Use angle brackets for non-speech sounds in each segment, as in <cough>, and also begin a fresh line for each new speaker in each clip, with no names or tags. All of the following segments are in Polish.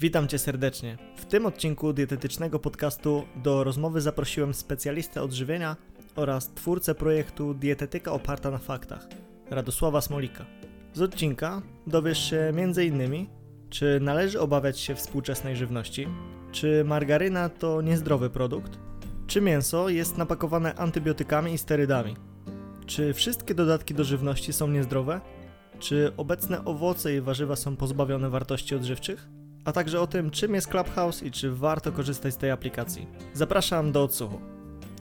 Witam Cię serdecznie. W tym odcinku dietetycznego podcastu do rozmowy zaprosiłem specjalistę odżywienia oraz twórcę projektu Dietetyka oparta na faktach, Radosława Smolika. Z odcinka dowiesz się m.in. czy należy obawiać się współczesnej żywności, czy margaryna to niezdrowy produkt, czy mięso jest napakowane antybiotykami i sterydami, czy wszystkie dodatki do żywności są niezdrowe, czy obecne owoce i warzywa są pozbawione wartości odżywczych, a także o tym, czym jest Clubhouse i czy warto korzystać z tej aplikacji. Zapraszam do odsłuchu.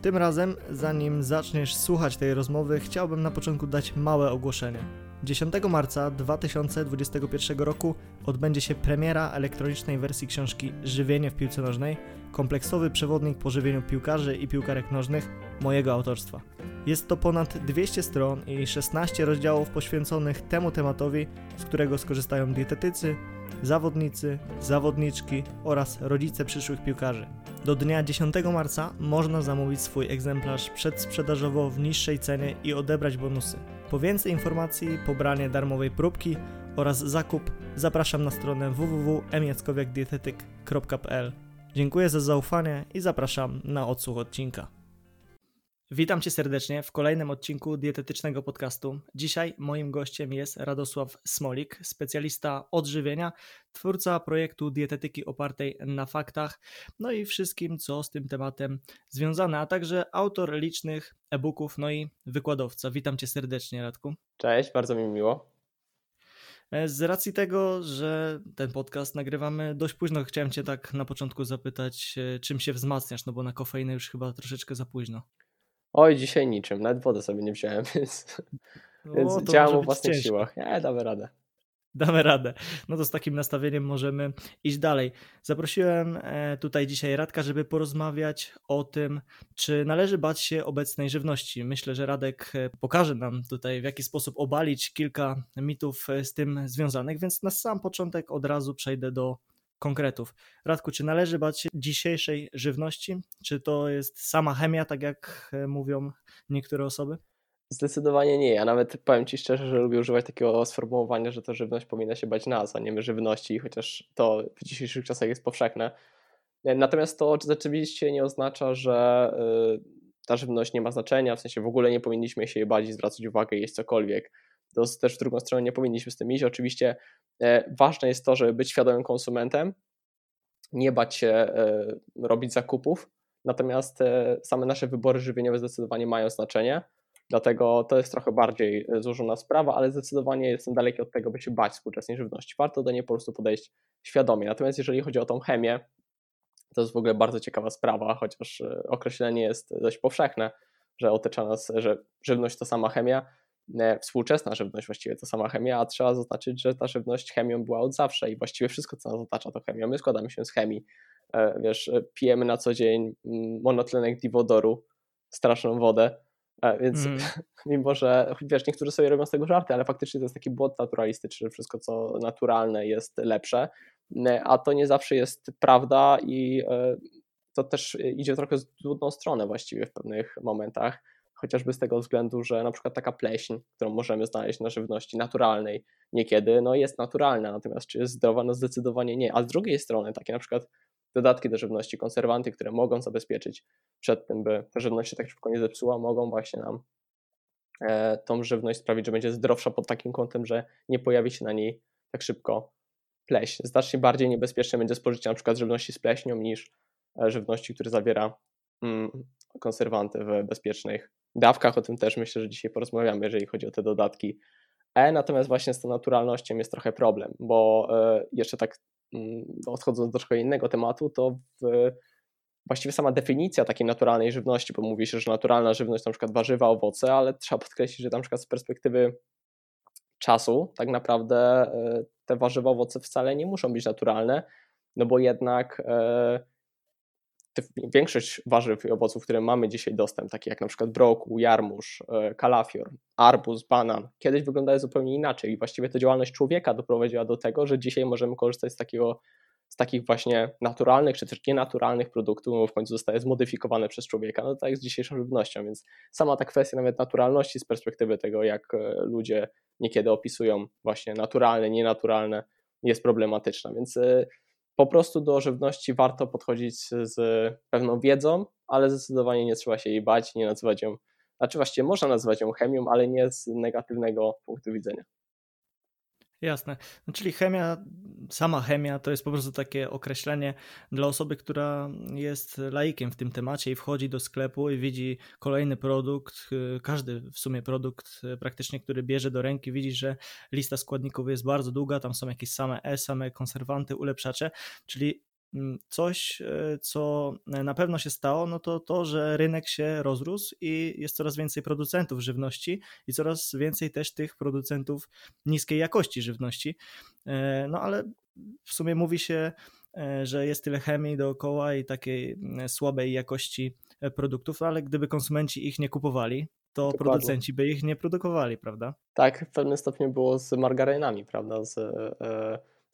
Tym razem, zanim zaczniesz słuchać tej rozmowy, chciałbym na początku dać małe ogłoszenie. 10 marca 2021 roku odbędzie się premiera elektronicznej wersji książki Żywienie w piłce nożnej kompleksowy przewodnik po żywieniu piłkarzy i piłkarek nożnych mojego autorstwa. Jest to ponad 200 stron i 16 rozdziałów poświęconych temu tematowi, z którego skorzystają dietetycy, zawodnicy, zawodniczki oraz rodzice przyszłych piłkarzy. Do dnia 10 marca można zamówić swój egzemplarz przedsprzedażowo w niższej cenie i odebrać bonusy. Po więcej informacji, pobranie darmowej próbki oraz zakup zapraszam na stronę www.emiackowiakdietetyk.pl. Dziękuję za zaufanie i zapraszam na odsłuch odcinka. Witam Cię serdecznie w kolejnym odcinku dietetycznego podcastu. Dzisiaj moim gościem jest Radosław Smolik, specjalista odżywienia, twórca projektu dietetyki opartej na faktach, no i wszystkim, co z tym tematem związane, a także autor licznych e-booków, no i wykładowca. Witam Cię serdecznie, Radku.
Cześć, bardzo mi miło.
E, z racji tego, że ten podcast nagrywamy dość późno, chciałem Cię tak na początku zapytać, e, czym się wzmacniasz, no bo na kofeinę już chyba troszeczkę za późno.
Oj, dzisiaj niczym, nawet wodę sobie nie wziąłem, <laughs> więc, no, więc działam o własnych ciężko. siłach. Nie, damy radę.
Damy radę. No to z takim nastawieniem możemy iść dalej. Zaprosiłem e, tutaj dzisiaj Radka, żeby porozmawiać o tym, czy należy bać się obecnej żywności. Myślę, że Radek e, pokaże nam tutaj, w jaki sposób obalić kilka mitów e, z tym związanych, więc na sam początek od razu przejdę do konkretów. Radku, czy należy bać się dzisiejszej żywności? Czy to jest sama chemia, tak jak e, mówią niektóre osoby?
Zdecydowanie nie. Ja nawet powiem Ci szczerze, że lubię używać takiego sformułowania, że to żywność powinna się bać nas, a nie my żywności, chociaż to w dzisiejszych czasach jest powszechne. E, natomiast to rzeczywiście nie oznacza, że e, ta żywność nie ma znaczenia, w sensie w ogóle nie powinniśmy się jej bać i zwracać uwagę, jeść cokolwiek to też w drugą stronę nie powinniśmy z tym iść. Oczywiście e, ważne jest to, żeby być świadomym konsumentem, nie bać się e, robić zakupów, natomiast e, same nasze wybory żywieniowe zdecydowanie mają znaczenie, dlatego to jest trochę bardziej złożona sprawa, ale zdecydowanie jestem daleki od tego, by się bać współczesnej żywności. Warto do niej po prostu podejść świadomie. Natomiast jeżeli chodzi o tą chemię, to jest w ogóle bardzo ciekawa sprawa, chociaż określenie jest dość powszechne, że otacza nas, że żywność to sama chemia. E, współczesna żywność właściwie to sama chemia, a trzeba zaznaczyć, że ta żywność chemią była od zawsze i właściwie wszystko, co nas otacza, to chemia. My składamy się z chemii. E, wiesz, e, pijemy na co dzień mm, monotlenek diwodoru, straszną wodę, więc mm. <laughs> mimo, że wiesz, niektórzy sobie robią z tego żarty, ale faktycznie to jest taki błąd naturalistyczny, że wszystko, co naturalne jest lepsze, a to nie zawsze jest prawda i to też idzie trochę z trudną stronę właściwie w pewnych momentach chociażby z tego względu, że na przykład taka pleśń, którą możemy znaleźć na żywności naturalnej niekiedy, no jest naturalna, natomiast czy jest zdrowa? No zdecydowanie nie. A z drugiej strony takie na przykład dodatki do żywności, konserwanty, które mogą zabezpieczyć przed tym, by ta żywność się tak szybko nie zepsuła, mogą właśnie nam e, tą żywność sprawić, że będzie zdrowsza pod takim kątem, że nie pojawi się na niej tak szybko pleśń. Znacznie bardziej niebezpieczne będzie spożycie na przykład żywności z pleśnią niż e, żywności, które zawiera mm, konserwanty w bezpiecznych dawkach, o tym też myślę, że dzisiaj porozmawiamy, jeżeli chodzi o te dodatki. E, natomiast właśnie z tą naturalnością jest trochę problem, bo e, jeszcze tak mm, odchodząc do trochę innego tematu, to w, właściwie sama definicja takiej naturalnej żywności, bo mówi się, że naturalna żywność na przykład warzywa, owoce, ale trzeba podkreślić, że na przykład z perspektywy czasu tak naprawdę e, te warzywa, owoce wcale nie muszą być naturalne, no bo jednak e, większość warzyw i owoców, które mamy dzisiaj dostęp, takie jak na przykład brokuł, jarmuż, e, kalafior, arbuz, banan, kiedyś wyglądały zupełnie inaczej i właściwie to działalność człowieka doprowadziła do tego, że dzisiaj możemy korzystać z takiego z takich właśnie naturalnych czy też nienaturalnych produktów, no w końcu zostaje zmodyfikowane przez człowieka, no tak z dzisiejszą żywnością, więc sama ta kwestia nawet naturalności z perspektywy tego, jak e, ludzie niekiedy opisują właśnie naturalne, nienaturalne, jest problematyczna, więc e, po prostu do żywności warto podchodzić z pewną wiedzą, ale zdecydowanie nie trzeba się jej bać, nie nazywać ją, znaczy właściwie można nazywać ją chemią, ale nie z negatywnego punktu widzenia.
Jasne. No, czyli chemia, sama chemia to jest po prostu takie określenie dla osoby, która jest laikiem w tym temacie i wchodzi do sklepu i widzi kolejny produkt, y, każdy w sumie produkt y, praktycznie, który bierze do ręki, widzi, że lista składników jest bardzo długa, tam są jakieś same E, same konserwanty, ulepszacze, czyli coś, e, co na pewno się stało, no to to, że rynek się rozrósł i jest coraz więcej producentów żywności i coraz więcej też tych producentów niskiej jakości żywności. E, no ale w sumie mówi się, e, że jest tyle chemii dookoła i takiej mm, słabej jakości produktów, ale gdyby konsumenci ich nie kupowali, to Dokładnie. producenci by ich nie produkowali, prawda?
Tak, w pewnym stopniu było z margarynami, prawda? Z,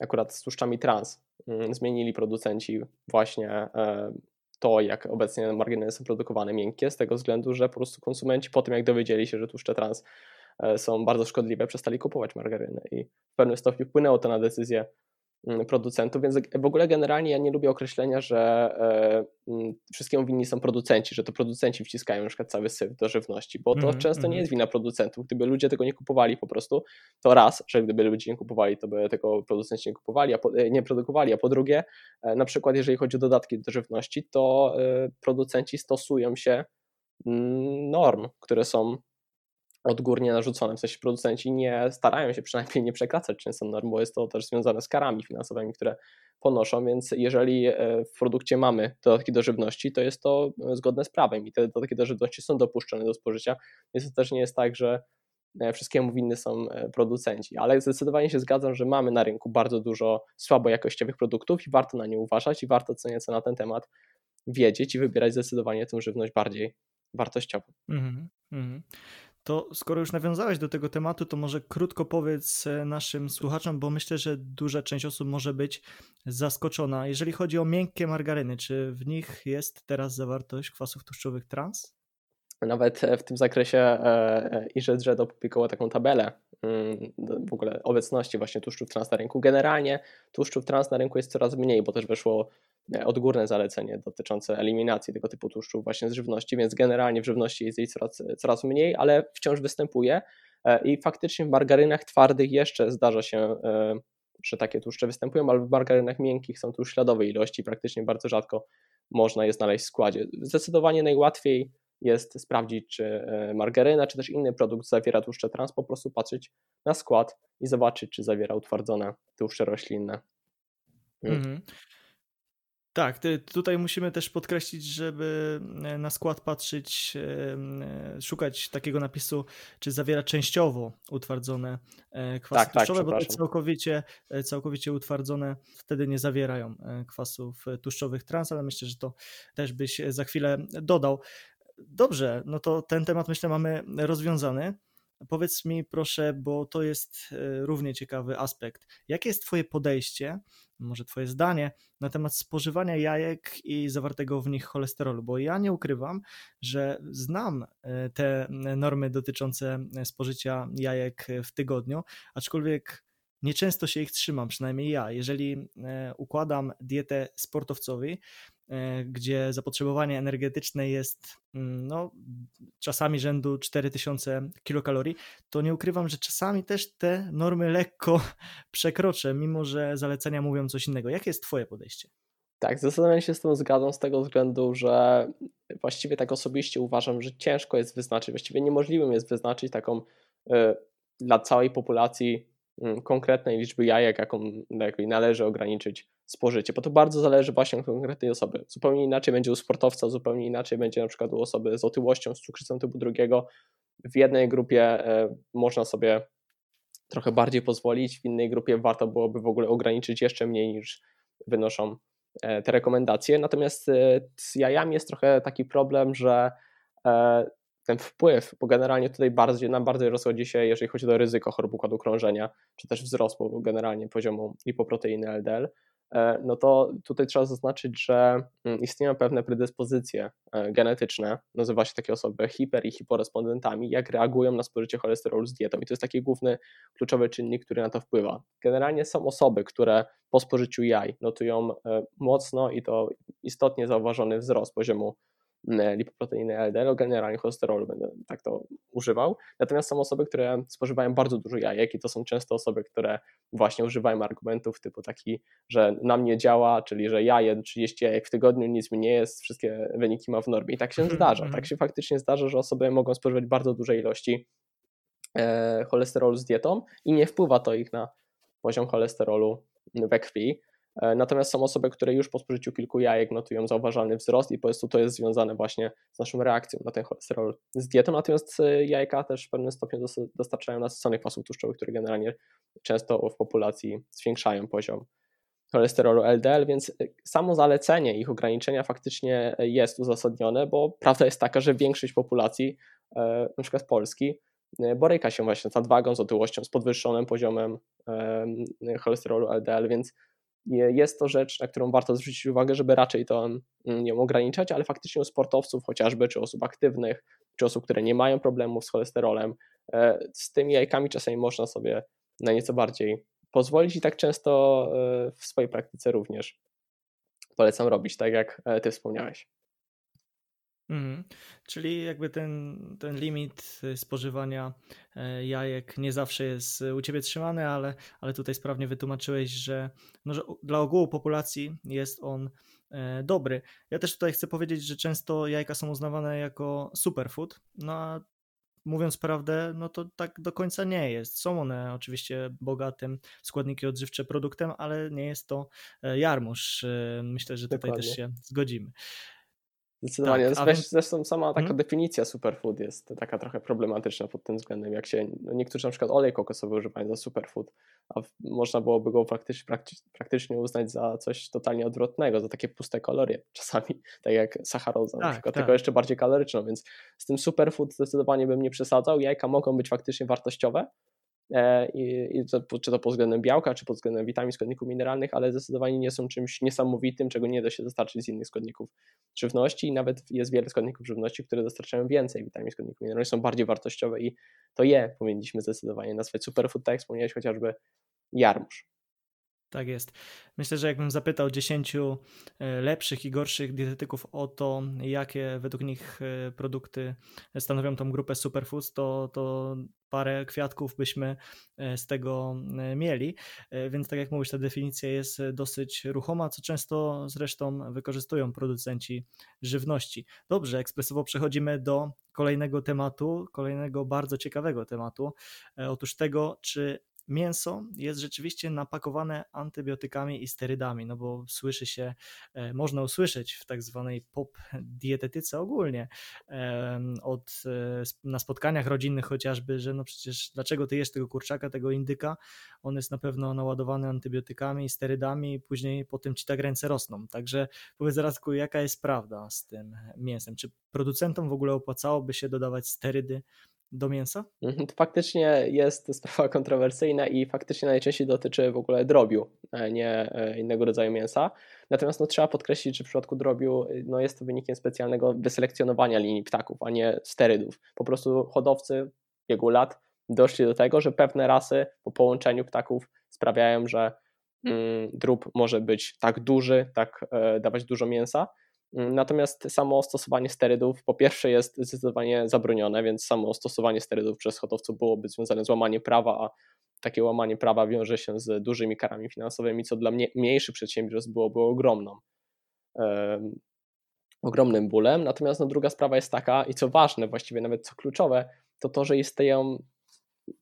akurat z tłuszczami trans Mm, zmienili producenci właśnie e, to, jak obecnie margaryny są produkowane miękkie, z tego względu, że po prostu konsumenci po tym, jak dowiedzieli się, że tłuszcze trans e, są bardzo szkodliwe, przestali kupować margaryny i w pewnym stopniu wpłynęło to na decyzję producentów, więc w ogóle generalnie ja nie lubię określenia, że e, mm, wszystkiemu winni są producenci, że to producenci wciskają na przykład cały syf do żywności, bo to mm, często mm. nie jest wina producentów. Gdyby ludzie tego nie kupowali po prostu, to raz, że gdyby ludzie nie kupowali, to by tego producenci nie kupowali, a po, e, nie produkowali, a po drugie, e, na przykład jeżeli chodzi o dodatki do żywności, to producenci stosują się mm, norm, które są odgórnie narzucone, w sensie producenci nie starają się przynajmniej nie przekraczać często norm, bo jest to też związane z karami finansowymi, które ponoszą, więc jeżeli e, w produkcie mamy dodatki do żywności, to jest to e, zgodne z prawem i te dodatki do żywności są dopuszczone do spożycia, więc to też nie jest tak, że e, wszystkiemu winny są producenci, ale zdecydowanie się zgadzam, że mamy na rynku bardzo dużo słabo jakościowych produktów i warto na nie uważać i warto co nieco na ten temat wiedzieć i wybierać zdecydowanie tę żywność bardziej wartościową. Mm -hmm.
To skoro już nawiązałeś do tego tematu, to może krótko powiedz e, naszym słuchaczom, bo myślę, że duża część osób może być zaskoczona. Jeżeli chodzi o miękkie margaryny, czy w nich jest teraz zawartość kwasów tłuszczowych trans?
Nawet e, w tym zakresie e, IZZ opublikował taką tabelę mm, w ogóle obecności właśnie tłuszczów trans na rynku. Generalnie tłuszczów trans na rynku jest coraz mniej, bo też weszło odgórne zalecenie dotyczące eliminacji tego typu tłuszczów właśnie z żywności, więc generalnie w żywności jest jej coraz, coraz mniej, ale wciąż występuje e, i faktycznie w margarynach twardych jeszcze zdarza się, e, że takie tłuszcze występują, ale w margarynach miękkich są tu śladowe ilości, praktycznie bardzo rzadko można je znaleźć w składzie. Zdecydowanie najłatwiej jest sprawdzić, czy margaryna, czy też inny produkt zawiera tłuszcze trans, po prostu patrzeć na skład i zobaczyć, czy zawiera utwardzone tłuszcze roślinne. Mhm.
Tak, tutaj musimy też podkreślić, żeby e, na skład patrzeć, e, szukać takiego napisu, czy zawiera częściowo utwardzone e, kwasy tak tłuszczowe, tak, bo te całkowicie, całkowicie utwardzone wtedy nie zawierają kwasów tłuszczowych trans, ale myślę, że to też byś za chwilę dodał. Dobrze, no to ten temat myślę mamy rozwiązany. Powiedz mi proszę, bo to jest równie ciekawy aspekt. Jakie jest Twoje podejście może Twoje zdanie na temat spożywania jajek i zawartego w nich cholesterolu, bo ja nie ukrywam, że znam e, te normy dotyczące spożycia jajek w tygodniu, aczkolwiek nieczęsto się ich trzymam, przynajmniej ja. Jeżeli e, układam dietę sportowcowi, E, gdzie zapotrzebowanie energetyczne jest mm, no, czasami rzędu 4000 kilokalorii, to nie ukrywam, że czasami też te normy lekko <laughs> przekroczę, mimo że zalecenia mówią coś innego. Jakie jest Twoje podejście?
Tak, zdecydowanie się z tym zgadzam z tego względu, że właściwie tak osobiście uważam, że ciężko jest wyznaczyć, właściwie niemożliwym jest wyznaczyć taką y, dla całej populacji konkretnej liczby jajek, jaką, jaką należy ograniczyć spożycie, bo to bardzo zależy właśnie od konkretnej osoby. Zupełnie inaczej będzie u sportowca, zupełnie inaczej będzie na przykład u osoby z otyłością, z cukrzycą typu drugiego. W jednej grupie e, można sobie trochę bardziej pozwolić, w innej grupie warto byłoby w ogóle ograniczyć jeszcze mniej niż wynoszą e, te rekomendacje. Natomiast e, z jajami jest trochę taki problem, że ten wpływ, bo generalnie tutaj bardziej, nam bardziej rozchodzi się, jeżeli chodzi o ryzyko chorób układu krążenia, czy też wzrostu generalnie poziomu lipoproteiny LDL, E, no to tutaj trzeba zaznaczyć, że mm, istnieją pewne predyspozycje e, genetyczne, nazywa się takie osoby hiper i hiporespondentami, jak reagują na spożycie cholesterolu z dietą. I to jest taki główny, kluczowy czynnik, który na to wpływa. Generalnie są osoby, które po spożyciu jaj notują e, mocno i to istotnie zauważony wzrost poziomu lipoproteiny LDL, generalnie cholesterolu będę tak to używał. Natomiast są osoby, które spożywają bardzo dużo jajek i to są często osoby, które właśnie używają argumentów typu taki, że na mnie działa, czyli że ja jem 30 jajek w tygodniu, nic mi nie jest, wszystkie wyniki ma w normie. I tak się mhm, zdarza. Tak mhm. się faktycznie zdarza, że osoby mogą spożywać bardzo duże ilości e, cholesterolu z dietą i nie wpływa to ich na poziom cholesterolu we krwi. E, natomiast są osoby, które już po spożyciu kilku jajek notują zauważalny wzrost i po prostu to jest związane właśnie z naszą reakcją na ten cholesterol z dietą. Natomiast e, jajka też w pewnym stopniu dostarczają nasyconych kwasów tłuszczowych, które generalnie często w populacji zwiększają poziom cholesterolu LDL, więc e, samo zalecenie ich ograniczenia faktycznie jest uzasadnione, bo prawda jest taka, że większość populacji, na przykład Polski, boryka się właśnie z nadwagą, z otyłością, z podwyższonym poziomem cholesterolu LDL, więc jest to rzecz, na którą warto zwrócić uwagę, żeby raczej to mm, ją ograniczać, ale faktycznie u sportowców chociażby, czy osób aktywnych, czy osób, które nie mają problemów z cholesterolem, e, z tymi jajkami czasami można sobie na nieco bardziej pozwolić i tak często e, w swojej praktyce również polecam robić, tak jak e, ty wspomniałeś.
Mhm. Czyli jakby ten, ten limit y, spożywania e, jajek nie zawsze jest u Ciebie trzymany, ale, ale tutaj sprawnie wytłumaczyłeś, że, no, że dla ogółu populacji jest on dobry. Ja też tutaj chcę powiedzieć, że często jajka są uznawane jako superfood, no a mówiąc prawdę, no to tak do końca nie jest. Są one oczywiście bogatym składniki odżywcze produktem, ale nie jest to jarmuż. Myślę, że tutaj Dokładnie. też się zgodzimy.
Zdecydowanie. Tak, więc... Zresztą sama taka hmm? definicja superfood jest taka trochę problematyczna pod tym względem, jak się no niektórzy na przykład olej kokosowy używają za superfood, a można byłoby go praktycznie, praktycznie uznać za coś totalnie odwrotnego, za takie puste kalorie <laughs> czasami, tak jak sacharoza tak, na przykład, tak. tylko jeszcze bardziej kaloryczną, więc z tym superfood zdecydowanie bym nie przesadzał. Jajka mogą być faktycznie wartościowe, i, i to, czy to pod względem białka, czy pod względem witamin, składników mineralnych, ale zdecydowanie nie są czymś niesamowitym, czego nie da się dostarczyć z innych składników żywności i nawet jest wiele składników żywności, które dostarczają więcej witamin, składników mineralnych, są bardziej wartościowe i to je powinniśmy zdecydowanie nazwać superfood, tak jak wspomniałeś chociażby jarmuż.
Tak jest. Myślę, że jakbym zapytał 10 e, lepszych i gorszych dietetyków o to, jakie według nich e, produkty stanowią tą grupę superfoods, to, to parę kwiatków byśmy e, z tego mieli. Więc tak jak mówisz, ta definicja jest dosyć ruchoma, co często zresztą wykorzystują producenci żywności. Dobrze, ekspresowo przechodzimy do kolejnego tematu, kolejnego bardzo ciekawego tematu. Otóż tego, czy mięso jest rzeczywiście napakowane antybiotykami i sterydami, no bo słyszy się, e, można usłyszeć w tak zwanej pop dietetyce ogólnie od, e, na spotkaniach rodzinnych chociażby, że no przecież dlaczego ty jesz tego kurczaka, tego indyka, on jest na pewno naładowany antybiotykami i sterydami i później po tym ci tak ręce rosną. Także powiedz Radku, jaka jest prawda z tym mięsem? Czy producentom w ogóle opłacałoby się dodawać sterydy do mięsa?
Mhm, to faktycznie jest sprawa <laughs> kontrowersyjna i faktycznie najczęściej dotyczy w ogóle drobiu, nie e, innego rodzaju mięsa. Natomiast no, trzeba podkreślić, że w przypadku drobiu no, jest to wynikiem specjalnego wyselekcjonowania linii ptaków, a nie sterydów. Po prostu hodowcy w biegu lat doszli do tego, że pewne rasy po połączeniu ptaków sprawiają, że mm, drób może być tak duży, tak e, dawać dużo mięsa, Natomiast samo stosowanie sterydów po pierwsze jest zdecydowanie zabronione, więc samo stosowanie sterydów przez hodowców byłoby związane z łamaniem prawa, a takie łamanie prawa wiąże się z dużymi karami finansowymi, co dla mniejszych przedsiębiorstw byłoby ogromną, ogromnym bólem. Natomiast no, druga sprawa jest taka, i co ważne, właściwie nawet co kluczowe, to to, że istnieją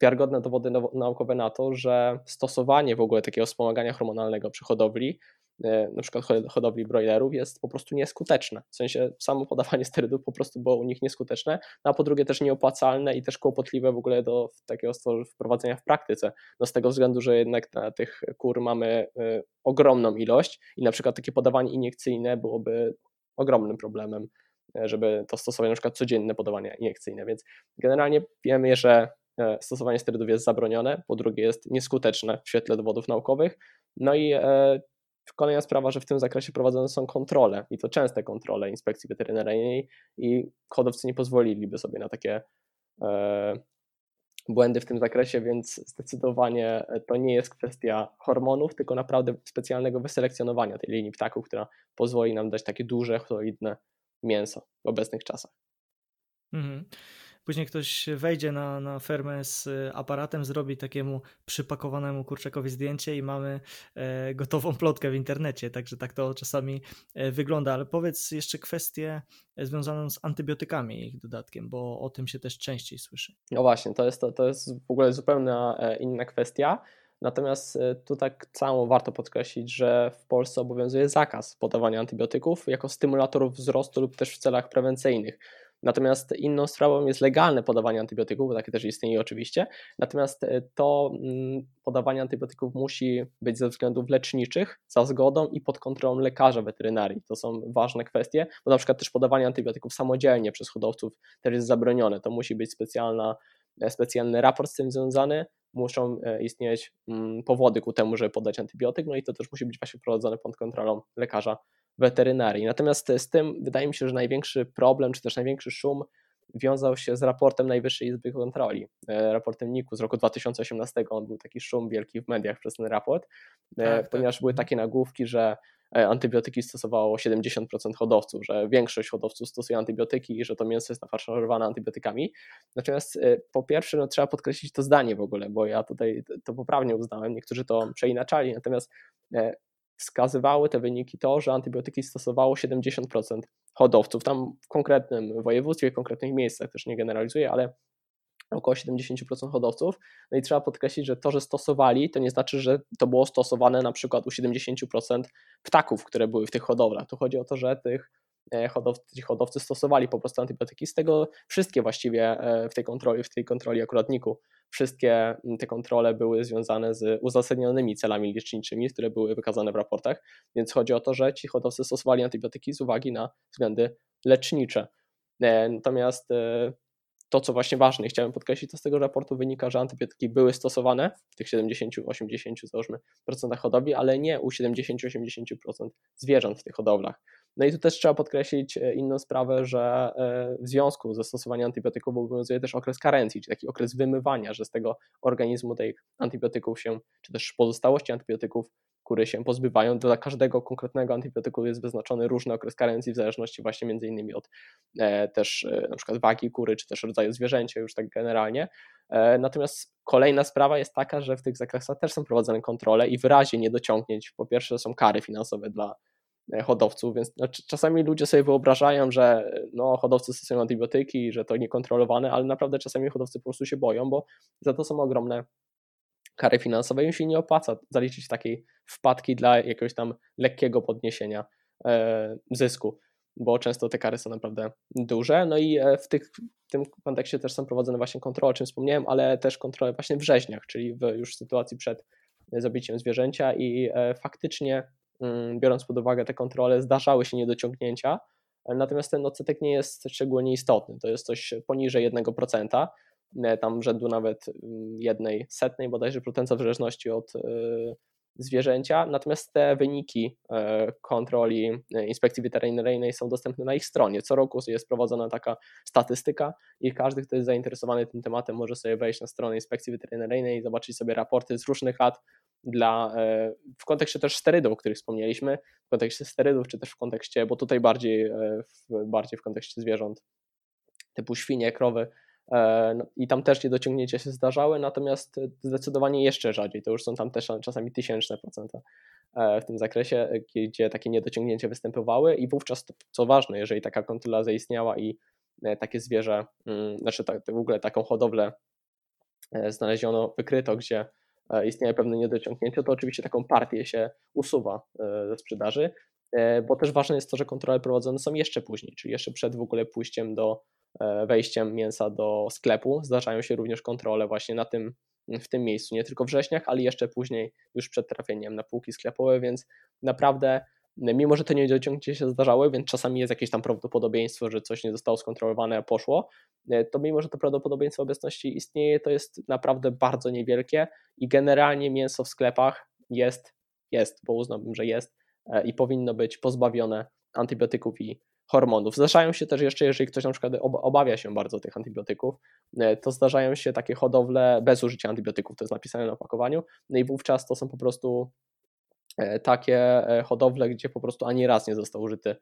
wiarygodne dowody naukowe na to, że stosowanie w ogóle takiego wspomagania hormonalnego przy hodowli na przykład hodowli broilerów jest po prostu nieskuteczne. W sensie samo podawanie sterydów po prostu było u nich nieskuteczne, no a po drugie też nieopłacalne i też kłopotliwe w ogóle do takiego wprowadzenia w praktyce. No z tego względu, że jednak na tych kur mamy e, ogromną ilość i na przykład takie podawanie iniekcyjne byłoby ogromnym problemem, e, żeby to stosować na przykład codzienne podawanie iniekcyjne, więc generalnie wiemy, że stosowanie sterydów jest zabronione, po drugie jest nieskuteczne w świetle dowodów naukowych, no i Kolejna sprawa, że w tym zakresie prowadzone są kontrole i to częste kontrole inspekcji weterynaryjnej i hodowcy nie pozwoliliby sobie na takie e, błędy w tym zakresie, więc zdecydowanie to nie jest kwestia hormonów, tylko naprawdę specjalnego wyselekcjonowania tej linii ptaków, która pozwoli nam dać takie duże, solidne mięso w obecnych czasach.
Mhm. Później ktoś wejdzie na, na fermę z aparatem, zrobi takiemu przypakowanemu kurczakowi zdjęcie i mamy e, gotową <laughs> plotkę w internecie, także tak to czasami e, wygląda. Ale powiedz jeszcze kwestię związaną z antybiotykami i ich dodatkiem, bo o tym się też częściej słyszy.
No właśnie, to jest, to, to jest w ogóle zupełnie e, inna kwestia. Natomiast tu tak samo warto podkreślić, że w Polsce obowiązuje zakaz podawania antybiotyków jako stymulatorów wzrostu lub też w celach prewencyjnych. Natomiast inną sprawą jest legalne podawanie antybiotyków, bo takie też istnieje oczywiście. Natomiast e, to mm, podawanie antybiotyków musi być ze względów leczniczych, za zgodą i pod kontrolą lekarza weterynarii. To są ważne kwestie, bo na przykład też podawanie antybiotyków samodzielnie przez hodowców też jest zabronione. To musi być specjalna, e, specjalny raport z tym związany, muszą e, istnieć mm, powody ku temu, żeby podać antybiotyk, no i to też musi być właśnie prowadzone pod kontrolą lekarza weterynarii. Natomiast z tym wydaje mi się, że największy problem, czy też największy szum wiązał się z raportem Najwyższej Izby Kontroli, e, raportem NIK-u z roku 2018. On był taki szum wielki w mediach przez ten raport, e, tak, tak. ponieważ tak. były takie nagłówki, że e, antybiotyki stosowało 70% hodowców, że większość hodowców stosuje antybiotyki i że to mięso jest nafaszerowane antybiotykami. Natomiast po pierwsze no, trzeba podkreślić to zdanie w ogóle, bo ja tutaj to poprawnie uznałem, niektórzy to <clears throat> przeinaczali, natomiast wskazywały te wyniki to, że antybiotyki stosowało 70% hodowców. Tam w konkretnym województwie, w konkretnych miejscach też nie generalizuję, ale około 70% hodowców. No i trzeba podkreślić, że to, że stosowali, to nie znaczy, że to było stosowane na przykład u 70% ptaków, które były w tych hodowlach. Tu chodzi o to, że tych hodowcy, ci hodowcy stosowali po prostu antybiotyki. Z tego wszystkie właściwie e, w tej kontroli, w tej kontroli akuratniku, wszystkie te kontrole były związane z uzasadnionymi celami leczniczymi, które były wykazane w raportach. Więc chodzi o to, że ci hodowcy stosowali antybiotyki z uwagi na względy lecznicze. E, natomiast to, co właśnie ważne chciałem podkreślić, to z tego raportu wynika, że antybiotyki były stosowane w tych 70-80 załóżmy procentach hodowli, ale nie u 70-80% zwierząt w tych hodowlach. No i tu też trzeba podkreślić e, inną sprawę, że e, w związku ze stosowaniem antybiotyków obowiązuje też okres karencji, czyli taki okres wymywania, że z tego organizmu tych antybiotyków się, czy też pozostałości antybiotyków, które się pozbywają, dla każdego konkretnego antybiotyku jest wyznaczony różny okres karencji w zależności właśnie między innymi od e, też na przykład wagi kury, czy też rodzaju zwierzęcia już tak generalnie. Natomiast kolejna sprawa jest taka, że w tych zakresach też są prowadzone kontrole i w razie niedociągnięć, po pierwsze są kary finansowe dla hodowców, więc znaczy, czasami ludzie sobie wyobrażają, że no, hodowcy stosują antybiotyki, że to niekontrolowane, ale naprawdę czasami hodowcy po prostu się boją, bo za to są ogromne kary finansowe im się nie opłaca zaliczyć takiej wpadki dla jakiegoś tam lekkiego podniesienia e, zysku, bo często te kary są naprawdę duże. No i e, w, tych, w tym kontekście też są prowadzone właśnie kontrole, o czym wspomniałem, ale też kontrole właśnie w rzeźniach, czyli w już sytuacji przed zabiciem zwierzęcia i e, faktycznie biorąc pod uwagę te kontrole, zdarzały się niedociągnięcia, natomiast ten odsetek nie jest szczególnie istotny, to jest coś poniżej 1%, e, tam rzędu nawet mm, jednej setnej bodajże procenta w zależności od e, zwierzęcia, natomiast te wyniki e, kontroli inspekcji weterynaryjnej są dostępne na ich stronie. Co roku jest prowadzona taka statystyka i każdy, kto jest zainteresowany tym tematem, może sobie wejść na stronę inspekcji weterynaryjnej i zobaczyć sobie raporty z różnych lat dla, e, w kontekście też sterydów, o których wspomnieliśmy, w kontekście sterydów, czy też w kontekście, bo tutaj bardziej, e, w, bardziej w kontekście zwierząt typu świnie, krowy, e, no, i tam też niedociągnięcia się zdarzały, natomiast zdecydowanie jeszcze rzadziej. To już są tam też czasami tysięczne procenta w tym zakresie, gdzie takie niedociągnięcia występowały i wówczas, co ważne, jeżeli taka kontrola zaistniała i takie zwierzę, mm, znaczy w ogóle taką hodowlę znaleziono, wykryto, gdzie istnieje pewne niedociągnięcie, to oczywiście taką partię się usuwa e, ze sprzedaży, e, bo też ważne jest to, że kontrole prowadzone są jeszcze później, czyli jeszcze przed w ogóle pójściem do wejściem mięsa do sklepu. Zdarzają się również kontrole właśnie na tym, w tym miejscu, nie tylko wrześniach, ale jeszcze później, już przed trafieniem na półki sklepowe, więc naprawdę mimo że te niedociągnięcia się zdarzały, więc czasami jest jakieś tam prawdopodobieństwo, że coś nie zostało skontrolowane, a poszło, e, to mimo że to prawdopodobieństwo obecności istnieje, to jest naprawdę bardzo niewielkie i generalnie mięso w sklepach jest, jest, bo uznałbym, że jest i powinno być pozbawione antybiotyków i hormonów. Zdarzają się też jeszcze, jeżeli ktoś na przykład obawia się bardzo tych antybiotyków, to zdarzają się takie hodowle bez użycia antybiotyków, to jest napisane na opakowaniu, no i wówczas to są po prostu takie hodowle, gdzie po prostu ani raz nie został użyty E,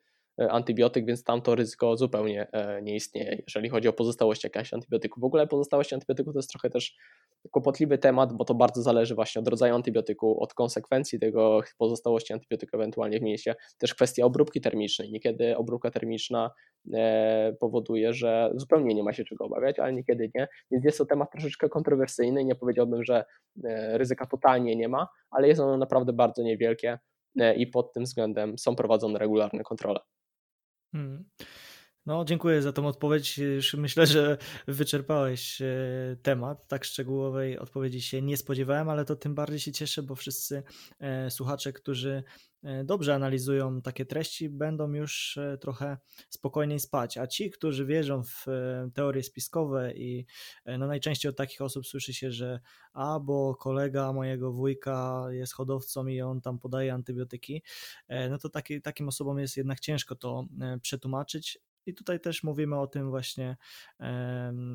antybiotyk, więc tam to ryzyko zupełnie e, nie istnieje, jeżeli chodzi o pozostałość jakaś antybiotyków. W ogóle pozostałość antybiotyków to jest trochę też kłopotliwy temat, bo to bardzo zależy właśnie od rodzaju antybiotyku, od konsekwencji tego pozostałości antybiotyku ewentualnie w mięsie. Też kwestia obróbki termicznej. Niekiedy obróbka termiczna e, powoduje, że zupełnie nie ma się czego obawiać, ale niekiedy nie. Więc jest to temat troszeczkę kontrowersyjny. Nie powiedziałbym, że ryzyka totalnie nie ma, ale jest ono naprawdę bardzo niewielkie i pod tym względem są prowadzone regularne kontrole.
Hmm. No, dziękuję za tą odpowiedź. Myślę, że wyczerpałeś e, temat. Tak szczegółowej odpowiedzi się nie spodziewałem, ale to tym bardziej się cieszę, bo wszyscy e, słuchacze, którzy dobrze analizują takie treści, będą już trochę spokojniej spać. A ci, którzy wierzą w teorie spiskowe i no najczęściej od takich osób słyszy się, że a bo kolega mojego wujka jest hodowcą i on tam podaje antybiotyki, no to taki, takim osobom jest jednak ciężko to przetłumaczyć, i tutaj też mówimy o tym właśnie,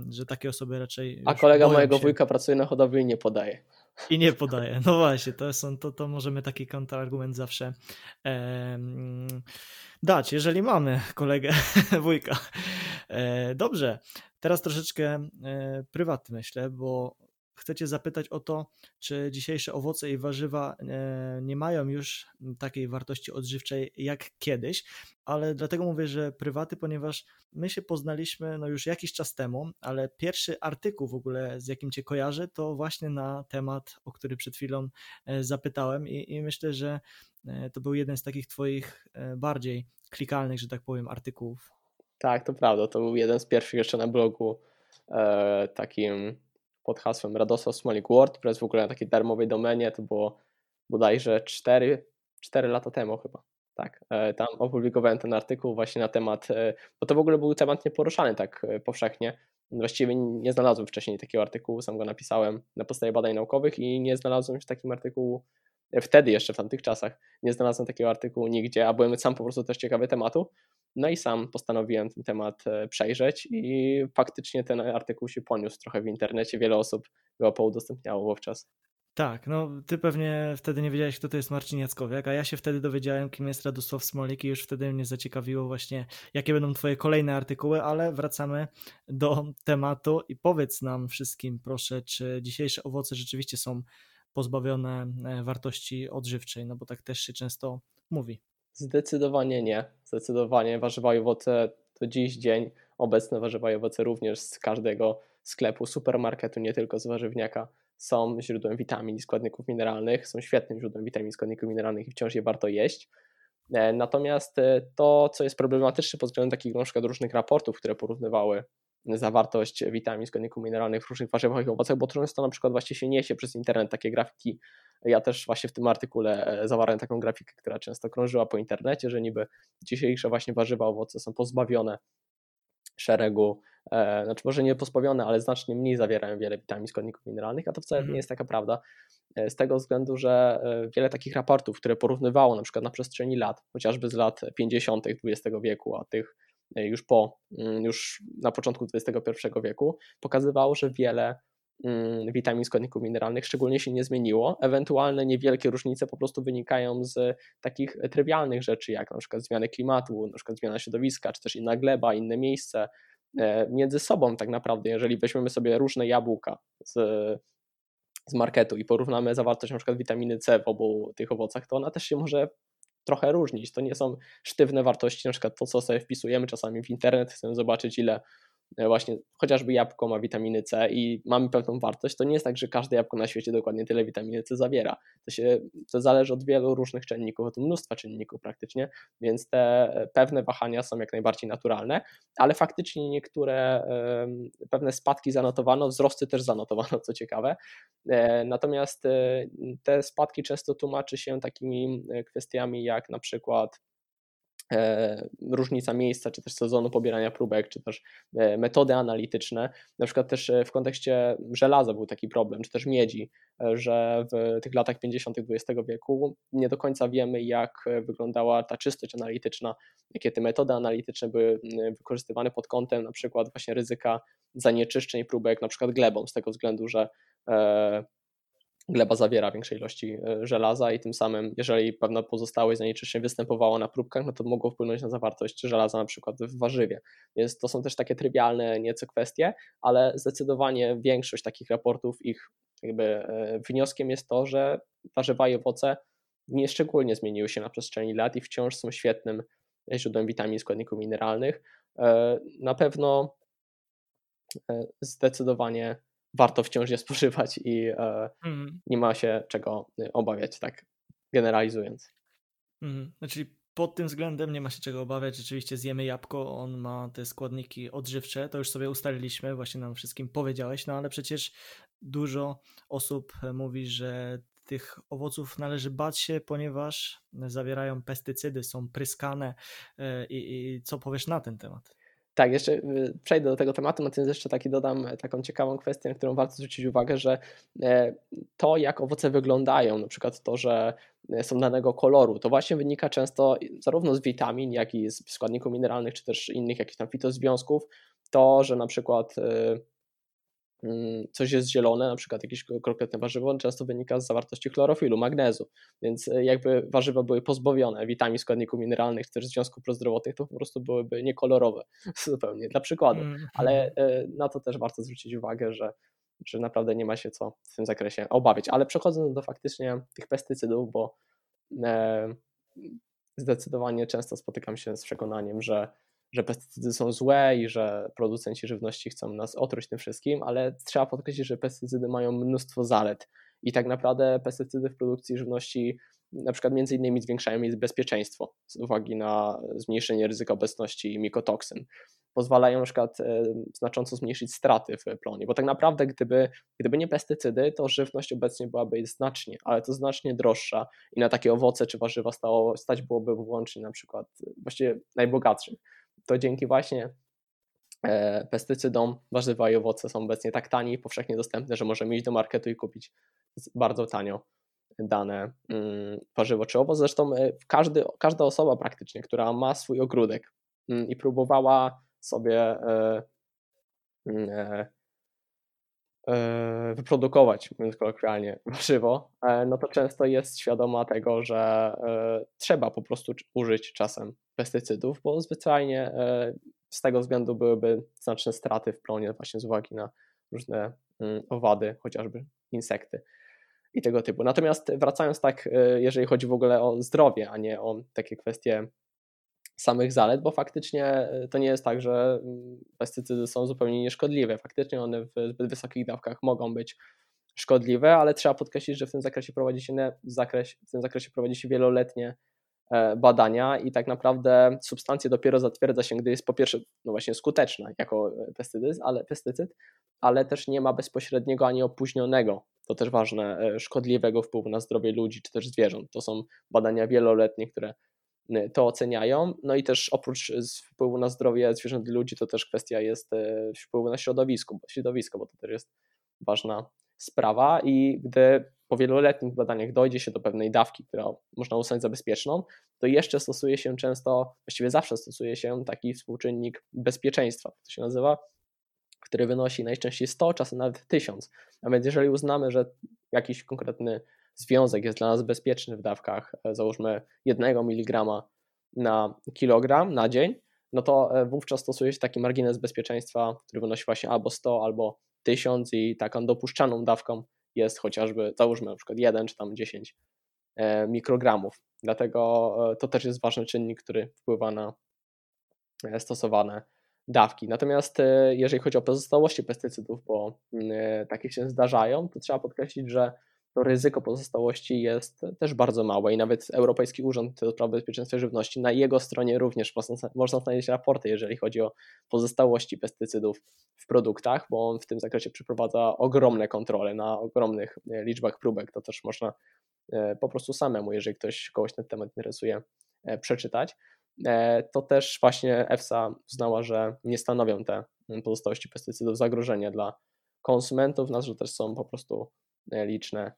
że takie osoby raczej.
A kolega mojego się. wujka pracuje na hodowli i nie podaje.
I nie podaje. No właśnie, to, są, to, to możemy taki kontrargument zawsze dać, jeżeli mamy kolegę <laughs> wujka. E, dobrze, teraz troszeczkę e, prywatny myślę, bo chcecie zapytać o to, czy dzisiejsze owoce i warzywa e, nie mają już takiej wartości odżywczej jak kiedyś, ale dlatego mówię, że prywaty, ponieważ my się poznaliśmy no już jakiś czas temu, ale pierwszy artykuł w ogóle, z jakim cię kojarzę, to właśnie na temat, o który przed chwilą e, zapytałem i, i myślę, że e, to był jeden z takich twoich bardziej klikalnych, że tak powiem, artykułów.
Tak, to prawda. To był jeden z pierwszych jeszcze na blogu takim pod hasłem Radosław Smolik WordPress, w ogóle na takiej darmowej domenie, to było bodajże 4, 4 lata temu chyba. Tak, e, tam opublikowałem ten artykuł właśnie na temat, e, bo to w ogóle był temat nieporuszany tak e, powszechnie. Właściwie nie znalazłem wcześniej takiego artykułu, sam go napisałem na podstawie badań naukowych i nie znalazłem w takim artykułu, wtedy jeszcze w tamtych czasach, nie znalazłem takiego artykułu nigdzie, a byłem sam po prostu też ciekawy tematu. No i sam postanowiłem ten temat e, przejrzeć i faktycznie ten artykuł się poniósł trochę w internecie. Wiele osób go poudostępniało wówczas.
Tak, no ty pewnie wtedy nie wiedziałeś, kto to jest Marcin Jackowiak, a ja się wtedy dowiedziałem, kim jest Radosław Smolik i już wtedy mnie zaciekawiło właśnie, jakie będą twoje kolejne artykuły, ale wracamy do tematu i powiedz nam wszystkim, proszę, czy dzisiejsze owoce rzeczywiście są pozbawione e, wartości odżywczej, no bo tak też się często mówi.
Zdecydowanie nie. Zdecydowanie warzywa i owoce to dziś dzień obecne warzywa i owoce również z każdego sklepu, supermarketu, nie tylko z warzywniaka są źródłem witamin i składników mineralnych, są świetnym źródłem witamin i składników mineralnych i wciąż je warto jeść. E, natomiast e, to, co jest problematyczne pod względem takich na przykład różnych raportów, które porównywały zawartość witamin, składników mineralnych w różnych warzywach i owocach, bo często na przykład właśnie się niesie przez internet takie grafiki. Ja też właśnie w tym artykule e, zawarłem taką grafikę, która często krążyła po internecie, że niby dzisiejsze właśnie warzywa, owoce są pozbawione szeregu, e, znaczy może nie pozbawione, ale znacznie mniej zawierają wiele witamin, składników mineralnych, a to wcale mm. nie jest taka prawda. E, z tego względu, że e, wiele takich raportów, które porównywało na przykład na przestrzeni lat, chociażby z lat 50. XX wieku, a tych już po, mm, już na początku XXI wieku, pokazywało, że wiele mm, witamin, składników mineralnych szczególnie się nie zmieniło. Ewentualne niewielkie różnice po prostu wynikają z takich trywialnych rzeczy, jak na przykład zmiany klimatu, na przykład zmiana środowiska, czy też inna gleba, inne miejsce e, między sobą tak naprawdę. Jeżeli weźmiemy sobie różne jabłka z, z marketu i porównamy zawartość na przykład witaminy C w obu tych owocach, to ona też się może trochę różnić. To nie są sztywne wartości, na przykład to, co sobie wpisujemy czasami w internet, chcemy zobaczyć, ile właśnie chociażby jabłko ma witaminy C i mamy pewną wartość, to nie jest tak, że każde jabłko na świecie dokładnie tyle witaminy C zawiera. To, się, to zależy od wielu różnych czynników, od mnóstwa czynników praktycznie, więc te pewne wahania są jak najbardziej naturalne, ale faktycznie niektóre pewne spadki zanotowano, wzrosty też zanotowano, co ciekawe. E, natomiast e, te spadki często tłumaczy się takimi kwestiami jak na przykład E, różnica miejsca, czy też sezonu pobierania próbek, czy też e, metody analityczne. Na przykład też e, w kontekście żelaza był taki problem, czy też miedzi, że w tych latach 50. XX wieku nie do końca wiemy, jak wyglądała ta czystość analityczna, jakie te metody analityczne były wykorzystywane pod kątem na przykład właśnie ryzyka zanieczyszczeń próbek, na przykład glebą, z tego względu, że gleba zawiera większej ilości e, żelaza i tym samym, jeżeli pewna pozostałość zanieczyszczeń występowała na próbkach, no to mogło wpłynąć na zawartość żelaza na przykład w warzywie. Więc to są też takie trywialne nieco kwestie, ale zdecydowanie większość takich raportów, ich jakby e, wnioskiem jest to, że warzywa i owoce nie szczególnie zmieniły się na przestrzeni lat i wciąż są świetnym źródłem witamin i składników mineralnych. E, na pewno zdecydowanie warto wciąż je spożywać i e, mm. nie ma się czego y, obawiać, tak generalizując.
Mm. Znaczy pod tym względem nie ma się czego obawiać. Rzeczywiście zjemy jabłko, on ma te składniki odżywcze, to już sobie ustaliliśmy, właśnie nam wszystkim powiedziałeś, no ale przecież dużo osób mówi, że tych owoców należy bać się, ponieważ zawierają pestycydy, są pryskane e, i, i co powiesz na ten temat?
Tak, jeszcze y, przejdę do tego tematu, natomiast jeszcze taki dodam e, taką ciekawą kwestię, na którą warto zwrócić uwagę, że e, to, jak owoce wyglądają, na przykład to, że e, są danego koloru, to właśnie wynika często zarówno z witamin, jak i z składników mineralnych, czy też innych jakichś tam fitozwiązków, to, że na przykład Mm, coś jest zielone, na przykład jakieś konkretne warzywo, często wynika z zawartości chlorofilu, magnezu, więc e, jakby warzywa były pozbawione witamin, składników mineralnych, czy też związków prozdrowotnych, to po prostu byłyby niekolorowe <laughs> zupełnie, dla przykładu, mm. ale e, na to też warto zwrócić uwagę, że że naprawdę nie ma się co w tym zakresie obawiać. Ale przechodząc do faktycznie tych pestycydów, bo e, zdecydowanie często spotykam się z przekonaniem, że że pestycydy są złe i że producenci żywności chcą nas otruć tym wszystkim, ale trzeba podkreślić, że pestycydy mają mnóstwo zalet i tak naprawdę pestycydy w produkcji żywności na przykład między innymi zwiększają jej bezpieczeństwo z uwagi na zmniejszenie ryzyka obecności mikotoksyn. Pozwalają na przykład e, znacząco zmniejszyć straty w plonie, bo tak naprawdę gdyby, gdyby nie pestycydy, to żywność obecnie byłaby znacznie, ale to znacznie droższa i na takie owoce czy warzywa stało, stać byłoby wyłącznie na przykład właściwie najbogatszych to dzięki właśnie e, pestycydom warzywa i owoce są obecnie tak tani i powszechnie dostępne, że możemy iść do marketu i kupić bardzo tanio dane mm, warzywo czy owoc. Zresztą e, każdy, każda osoba praktycznie, która ma swój ogródek mm, i próbowała sobie e, mm, wyprodukować, mówiąc kolokwialnie, warzywo, e, no to często jest świadoma tego, że e, trzeba po prostu użyć czasem pestycydów, bo zwyczajnie z tego względu byłyby znaczne straty w plonie właśnie z uwagi na różne mm, owady, chociażby insekty i tego typu. Natomiast wracając tak, jeżeli chodzi w ogóle o zdrowie, a nie o takie kwestie samych zalet, bo faktycznie e, to nie jest tak, że mm, pestycydy są zupełnie nieszkodliwe. Faktycznie one w zbyt wysokich dawkach mogą być szkodliwe, ale trzeba podkreślić, że w tym zakresie prowadzi się, zakres, w tym zakresie prowadzi się wieloletnie e, badania i tak naprawdę substancję dopiero zatwierdza się, gdy jest po pierwsze no właśnie skuteczna jako e, pestycyd, ale, pestycyd, ale też nie ma bezpośredniego ani opóźnionego, to też ważne, szkodliwego wpływu na zdrowie ludzi czy też zwierząt. To są badania wieloletnie, które Y, to oceniają. No i też oprócz wpływu na zdrowie zwierząt i ludzi, to też kwestia jest y, wpływu na środowisko, środowisko, bo to też jest ważna sprawa. I gdy po wieloletnich badaniach dojdzie się do pewnej dawki, którą można uznać za bezpieczną, to jeszcze stosuje się często, właściwie zawsze stosuje się taki współczynnik bezpieczeństwa, to się nazywa, który wynosi najczęściej 100, czasem nawet 1000. A więc jeżeli uznamy, że jakiś konkretny związek jest dla nas bezpieczny w dawkach, e, załóżmy 1 mg na kilogram na dzień, no to e, wówczas stosuje się taki margines bezpieczeństwa, który wynosi właśnie albo 100, albo 1000 i taką dopuszczalną dawką jest chociażby, załóżmy na przykład 1 czy tam 10 e, mikrogramów. Dlatego to też jest ważny czynnik, który wpływa na stosowane dawki. Natomiast jeżeli chodzi o pozostałości pestycydów, bo mm, takie się zdarzają, to trzeba podkreślić, że to ryzyko pozostałości jest też bardzo małe i nawet Europejski Urząd do Spraw Bezpieczeństwa Żywności na jego stronie również można, znaleźć raporty, jeżeli chodzi o pozostałości pestycydów w produktach, bo on w tym zakresie przeprowadza ogromne kontrole na ogromnych e, liczbach próbek. To też można e, po prostu samemu, jeżeli ktoś kogoś ten temat interesuje, e, przeczytać. to też właśnie EFSA uznała, że nie stanowią te pozostałości pestycydów zagrożenia dla konsumentów, na że też są po prostu liczne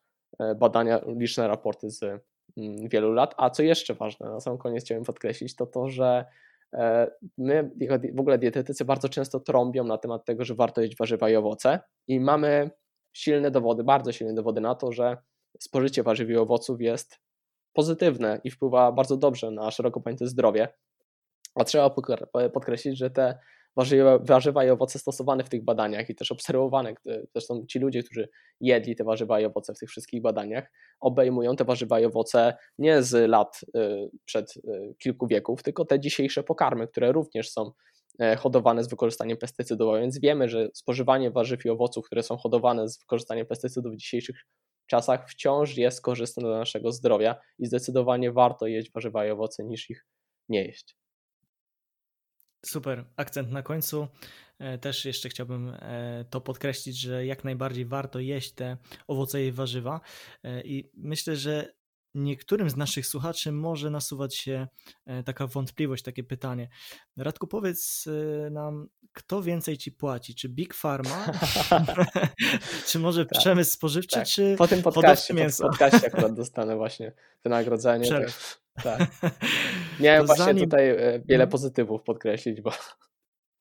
badania, liczne raporty z mm, wielu lat. A co jeszcze ważne, na sam koniec chciałem podkreślić, to to, że E, my, w ogóle dietetycy bardzo często trąbią na temat tego, że warto jeść warzywa i owoce i mamy silne dowody, bardzo silne dowody na to, że spożycie warzyw i owoców jest pozytywne i wpływa bardzo dobrze na szeroko pojęte zdrowie. A trzeba podkreślić, że te warzywa, warzywa i owoce stosowane w tych badaniach i też obserwowane, zresztą ci ludzie, którzy jedli te warzywa i owoce w tych wszystkich badaniach, obejmują te warzywa i owoce nie z lat y, przed y, kilku wieków, tylko te dzisiejsze pokarmy, które również są e, hodowane z wykorzystaniem pestycydów, a więc wiemy, że spożywanie warzyw i owoców, które są hodowane z wykorzystaniem pestycydów w dzisiejszych czasach wciąż jest korzystne dla naszego zdrowia i zdecydowanie warto jeść warzywa i owoce niż ich nie jeść.
Super, akcent na końcu. E, też jeszcze chciałbym e, to podkreślić, że jak najbardziej warto jeść te owoce i warzywa. E, I myślę, że niektórym z naszych słuchaczy może nasuwać się taka wątpliwość, takie pytanie. Radku, powiedz nam, kto więcej ci płaci? Czy Big Pharma, <laughs> <laughs> czy może tak, przemysł spożywczy, tak. czy
po tym podcaście, po tym podcaście <laughs> akurat dostanę właśnie wynagrodzenie. Tak. Tak. Miałem właśnie zanim... tutaj e, wiele mhm. pozytywów podkreślić, bo.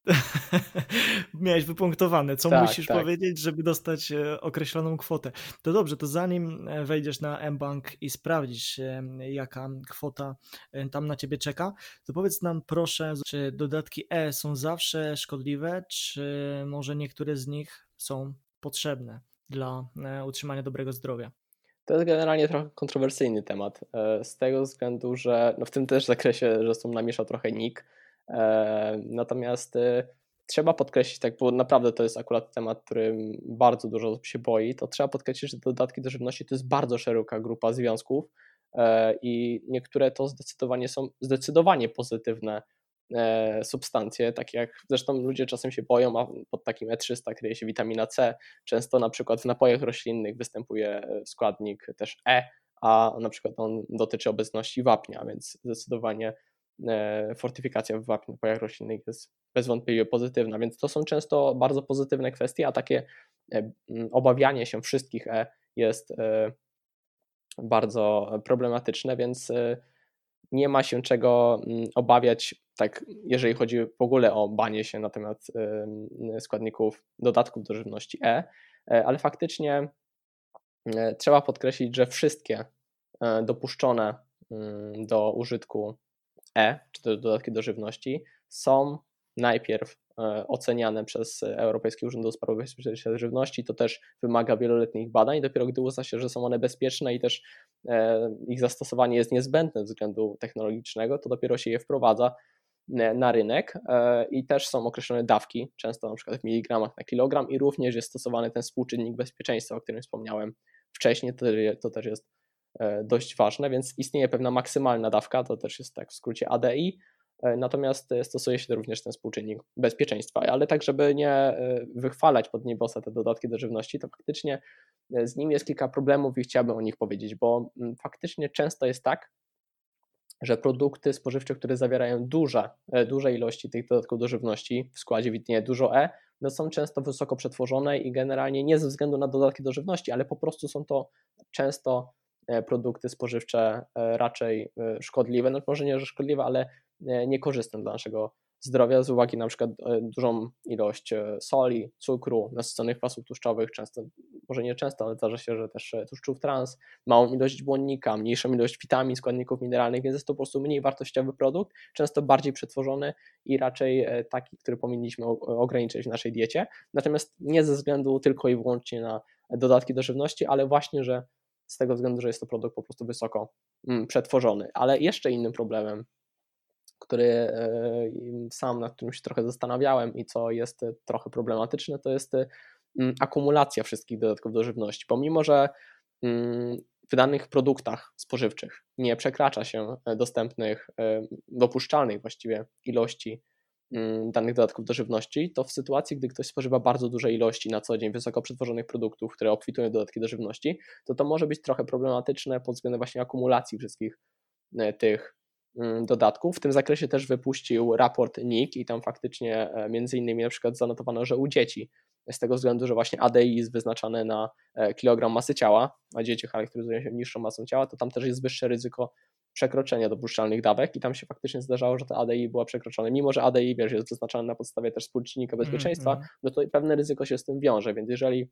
<laughs>
Miałeś wypunktowane, co tak, musisz tak. powiedzieć, żeby dostać e, określoną kwotę. To dobrze, to zanim e, wejdziesz na mBank i sprawdzisz, jaka kwota tam na ciebie czeka, to powiedz nam proszę, czy dodatki E są zawsze szkodliwe, czy może niektóre z nich są potrzebne dla utrzymania dobrego zdrowia?
To jest generalnie trochę kontrowersyjny temat, e, z tego względu, że no w tym też zakresie, że są namieszał trochę NIK, e, natomiast e, trzeba podkreślić, tak, bo naprawdę to jest akurat temat, którym bardzo dużo osób się boi, to trzeba podkreślić, że dodatki do żywności to jest bardzo szeroka grupa związków i niektóre to zdecydowanie są zdecydowanie pozytywne E, substancje, takie jak zresztą ludzie czasem się boją, a pod takim E300 kryje się witamina C. Często na przykład w napojach roślinnych występuje składnik też E, a na przykład on dotyczy obecności wapnia, więc zdecydowanie e, fortyfikacja w wapniu, napojach roślinnych jest bezwątpliwie pozytywna, więc to są często bardzo pozytywne kwestie, a takie e, obawianie się wszystkich E jest bardzo problematyczne, więc nie ma się czego obawiać, tak jeżeli chodzi w ogóle o banie się na temat składników dodatków do żywności E, e ale faktycznie e, trzeba podkreślić, że wszystkie e, dopuszczone do użytku E, czy też dodatki do żywności, są najpierw E, oceniane przez Europejski Urząd do Spraw Bezpieczeństwa Żywności. To też wymaga wieloletnich badań. Dopiero gdy uzna się, że są one bezpieczne i też e, ich zastosowanie jest niezbędne ze względu technologicznego, to dopiero się je wprowadza e, na rynek i też są określone dawki, często na przykład w miligramach na kilogram i również jest stosowany ten współczynnik bezpieczeństwa, o którym wspomniałem wcześniej, to, to też jest dość ważne, więc istnieje pewna maksymalna dawka, to też jest tak w skrócie ADI, E, natomiast e, stosuje się również ten współczynnik bezpieczeństwa, ale tak, żeby nie e, wychwalać pod niebosa te dodatki do żywności, to faktycznie z nim jest kilka problemów i chciałbym o nich powiedzieć, bo mm, faktycznie często jest tak, że produkty spożywcze, które zawierają duże, duże ilości tych dodatków do żywności, w składzie widnieje dużo E, no są często wysoko przetworzone i generalnie nie ze względu na dodatki do żywności, ale po prostu są to często produkty spożywcze raczej szkodliwe, no może nie, że szkodliwe, ale E, niekorzystne dla naszego zdrowia z uwagi na przykład e, dużą ilość e, soli, cukru, nasyconych kwasów tłuszczowych, często, może nie często, ale zdarza się, że też tłuszczów trans, małą ilość błonnika, mniejszą ilość witamin, składników mineralnych, więc jest to po prostu mniej wartościowy produkt, często bardziej przetworzony i raczej taki, który powinniśmy ograniczyć w naszej diecie. Natomiast nie ze względu tylko i wyłącznie na dodatki do żywności, ale właśnie, że z tego względu, że jest to produkt po prostu wysoko mm, przetworzony. Ale jeszcze innym problemem który e, sam nad którym się trochę zastanawiałem i co jest e, trochę problematyczne, to jest e, akumulacja wszystkich dodatków do żywności. Pomimo, że w danych produktach spożywczych nie przekracza się dostępnych, dopuszczalnych właściwie ilości danych dodatków do żywności, to w sytuacji, gdy ktoś spożywa bardzo duże ilości na co dzień wysoko przetworzonych produktów, które obfitują dodatki do żywności, to to może być trochę problematyczne pod względem właśnie akumulacji wszystkich tych mm, dodatków. W tym zakresie też wypuścił raport NIK i tam faktycznie e, między innymi na przykład zanotowano, że u dzieci z tego względu, że właśnie ADI jest wyznaczane na e, kilogram masy ciała, a dzieci charakteryzują się niższą masą ciała, to tam też jest wyższe ryzyko przekroczenia dopuszczalnych dawek i tam się faktycznie zdarzało, że to ADI była przekroczone. Mimo, że ADI wiesz, jest wyznaczane na podstawie też współczynnika mhm, bezpieczeństwa, mm, no to pewne ryzyko się z tym wiąże, więc jeżeli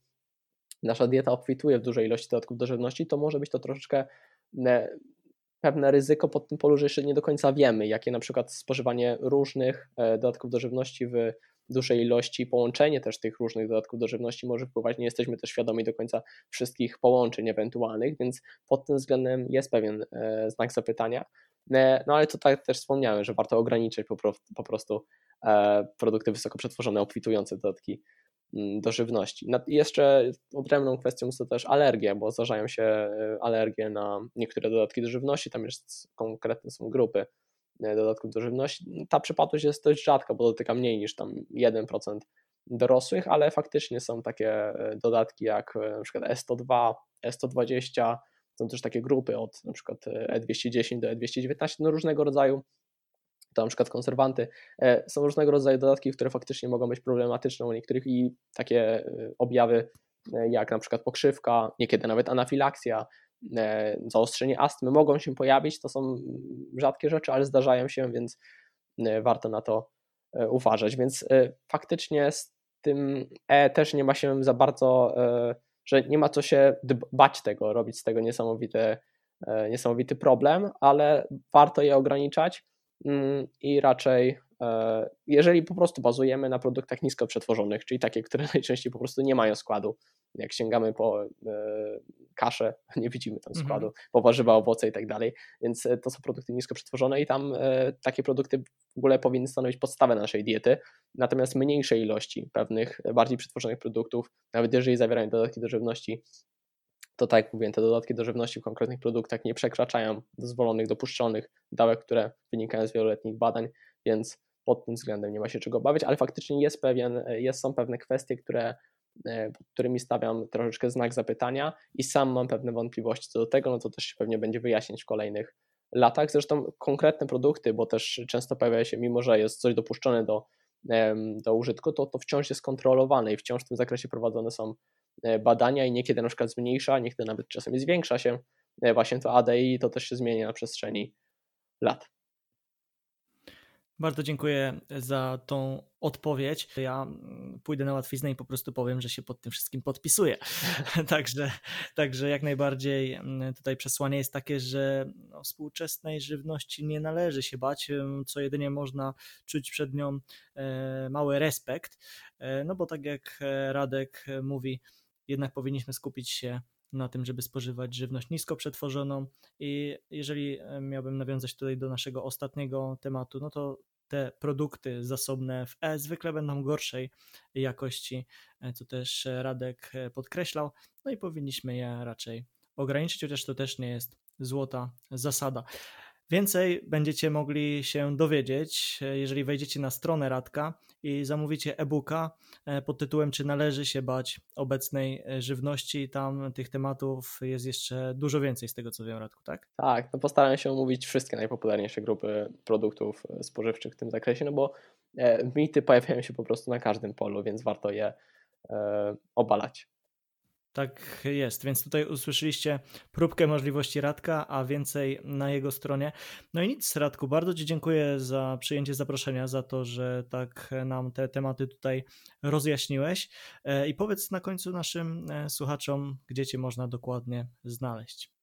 nasza dieta obfituje w dużej ilości dodatków do żywności, to może być to troszeczkę pewne ryzyko pod tym polu, że jeszcze nie do końca wiemy, jakie na przykład spożywanie różnych e, dodatków do żywności w dużej ilości, połączenie też tych różnych dodatków do żywności może wpływać. Nie jesteśmy też świadomi do końca wszystkich połączeń ewentualnych, więc pod tym względem jest pewien e, znak zapytania. No ale tutaj też wspomniałem, że warto ograniczyć po prostu produkty wysoko przetworzone, obfitujące dodatki Mm, do żywności. Jeszcze odrębną kwestią to też alergie, bo zdarzają się e, alergie na niektóre dodatki do żywności, tam jest konkretne są grupy e, dodatków do żywności. Ta przypadłość jest dość rzadka, bo dotyka mniej niż tam 1% dorosłych, ale faktycznie są takie e, dodatki jak przykład E102, E120, są też takie grupy od przykład E210 do E219, no różnego rodzaju to na przykład konserwanty. E, są różnego rodzaju dodatki, które faktycznie mogą być problematyczne u niektórych i takie e, objawy e, jak na przykład pokrzywka, niekiedy nawet anafilaksja, zaostrzenie astmy mogą się pojawić. To są rzadkie rzeczy, ale zdarzają się, więc warto na to uważać. Więc faktycznie z tym E też nie ma się za bardzo, że nie ma co się bać tego, robić z tego niesamowity, niesamowity problem, ale warto je ograniczać Mm, i raczej e, jeżeli po prostu bazujemy na produktach nisko przetworzonych, czyli takie, które <laughs> najczęściej po prostu nie mają składu, jak sięgamy po e, kaszę, <laughs> nie widzimy tam mhm. składu, po warzywa, owoce i tak dalej, więc e, to są produkty nisko przetworzone i tam takie produkty w ogóle powinny stanowić podstawę naszej diety, natomiast mniejsze ilości pewnych bardziej przetworzonych produktów, nawet jeżeli zawierają dodatki do żywności, to tak jak mówiłem, te dodatki do żywności w konkretnych produktach nie przekraczają dozwolonych, dopuszczonych dawek, które wynikają z wieloletnich badań, więc pod tym względem nie ma się czego obawiać, ale faktycznie jest pewien, jest, są pewne kwestie, które, e, którymi stawiam troszeczkę znak zapytania i sam mam pewne wątpliwości co do tego, no to też się pewnie będzie wyjaśniać w kolejnych latach. Zresztą konkretne produkty, bo też często pojawia się, mimo że jest coś dopuszczone do, do użytku, to, to wciąż jest kontrolowane i wciąż w tym zakresie prowadzone są E, badania i niekiedy na przykład zmniejsza, niekiedy nawet czasami zwiększa się e, właśnie to ADI, to też się zmienia na przestrzeni lat.
Bardzo dziękuję za tą odpowiedź. Ja mm, pójdę na łatwiznę i po prostu powiem, że się pod tym wszystkim podpisuję. <laughs> także, także jak najbardziej mm, tutaj przesłanie jest takie, że no, współczesnej żywności nie należy się bać, co jedynie można czuć przed nią e, mały respekt. No bo tak jak Radek mówi, jednak powinniśmy skupić się na tym, żeby spożywać żywność nisko przetworzoną. I jeżeli e, miałbym nawiązać tutaj do naszego ostatniego tematu, no to te produkty zasobne w E zwykle będą gorszej jakości, e, co też Radek e, podkreślał, no i powinniśmy je raczej ograniczyć, chociaż to też nie jest złota zasada. Więcej będziecie mogli się dowiedzieć, e, jeżeli wejdziecie na stronę Radka i zamówicie e-booka e, pod tytułem Czy należy się bać obecnej e, żywności. Tam tych tematów jest jeszcze dużo więcej z tego, co wiem, Radku, tak?
Tak, no postaram się omówić wszystkie najpopularniejsze grupy produktów spożywczych w tym zakresie, no bo mity pojawiają się po prostu na każdym polu, więc warto je obalać.
Tak jest, więc tutaj usłyszeliście próbkę możliwości Radka, a więcej na jego stronie. No i nic, Radku, bardzo Ci dziękuję za przyjęcie zaproszenia, za to, że tak nam te tematy tutaj rozjaśniłeś. E, I powiedz na końcu naszym e, słuchaczom, gdzie Cię można dokładnie znaleźć.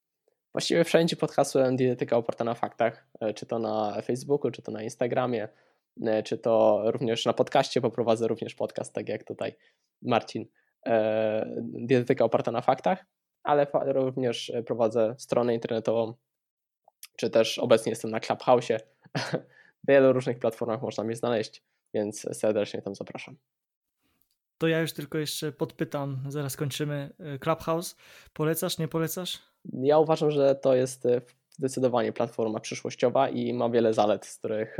Właściwie wszędzie pod hasłem Dietetyka oparta na faktach, e, czy to na Facebooku, czy to na Instagramie, czy to również na podcaście, poprowadzę również podcast, tak jak tutaj Marcin dietetyka oparta na faktach, ale również prowadzę stronę internetową, czy też obecnie jestem na Clubhouse. W wielu różnych platformach można mnie znaleźć, więc serdecznie tam zapraszam.
To ja już tylko jeszcze podpytam, zaraz kończymy. E, Clubhouse, polecasz, nie polecasz?
Ja uważam, że to jest e, zdecydowanie platforma przyszłościowa i ma wiele zalet, z których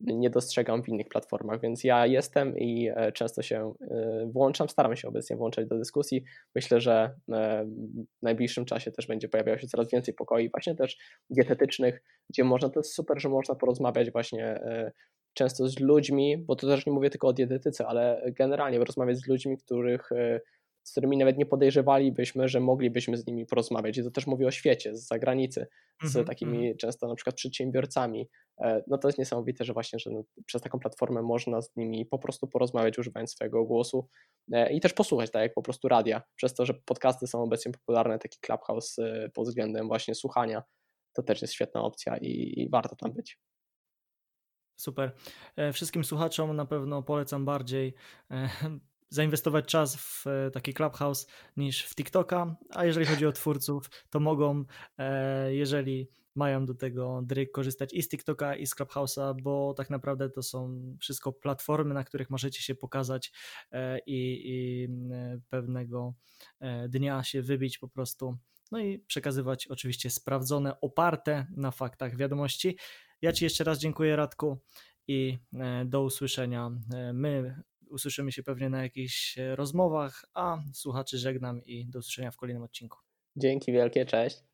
nie dostrzegam w innych platformach, więc ja jestem i e, często się e, włączam, staram się obecnie włączać do dyskusji. Myślę, że w najbliższym czasie też będzie pojawiało się coraz więcej pokoi, właśnie też dietetycznych, gdzie można, to jest super, że można porozmawiać właśnie często z ludźmi, bo to też nie mówię tylko o dietetyce, ale generalnie rozmawiać z ludźmi, których z którymi nawet nie podejrzewalibyśmy, że moglibyśmy z nimi porozmawiać. I to też mówię o świecie, z zagranicy, z mm -hmm, takimi -hmm. często na przykład przedsiębiorcami. E, no to jest niesamowite, że właśnie że no, przez taką platformę można z nimi po prostu porozmawiać, używając swojego głosu e, i też posłuchać, tak jak po prostu radia. Przez to, że podcasty są obecnie popularne, taki Clubhouse e, pod względem właśnie słuchania, to też jest świetna opcja i, i warto tam być.
Super. Wszystkim słuchaczom na pewno polecam bardziej zainwestować czas w e, taki Clubhouse niż w TikToka, a jeżeli chodzi o twórców, to mogą, e, jeżeli mają do tego dryk, korzystać i z TikToka, i z Clubhouse'a, bo tak naprawdę to są wszystko platformy, na których możecie się pokazać e, i, i pewnego dnia się wybić po prostu. No i przekazywać oczywiście sprawdzone, oparte na faktach wiadomości. Ja Ci jeszcze raz dziękuję, Radku, i do usłyszenia. My usłyszymy się pewnie na jakichś e, rozmowach, a słuchaczy żegnam i do usłyszenia w kolejnym odcinku.
Dzięki wielkie, cześć.